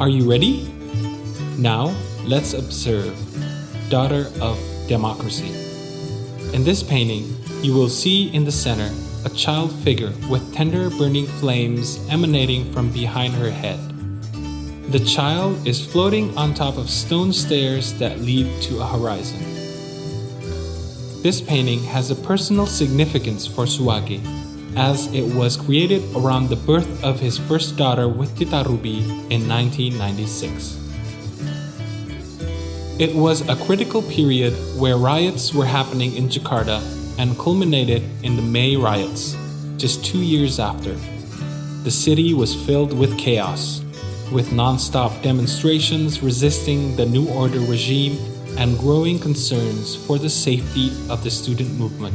Are you ready? Now, let's observe Daughter of Democracy. In this painting, you will see in the center a child figure with tender burning flames emanating from behind her head. The child is floating on top of stone stairs that lead to a horizon. This painting has a personal significance for Suwage, as it was created around the birth of his first daughter with Titarubi in 1996. It was a critical period where riots were happening in Jakarta and culminated in the May riots, just two years after. The city was filled with chaos, with non stop demonstrations resisting the New Order regime and growing concerns for the safety of the student movement.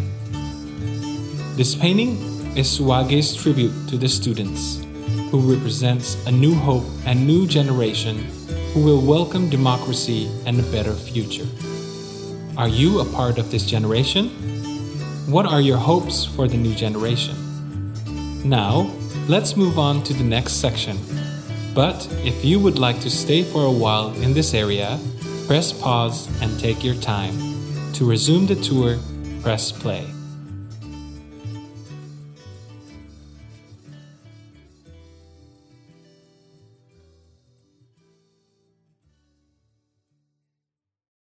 This painting is Suwage's tribute to the students, who represents a new hope and new generation who will welcome democracy and a better future. Are you a part of this generation? What are your hopes for the new generation? Now, let's move on to the next section but if you would like to stay for a while in this area, press pause and take your time. To resume the tour, press play.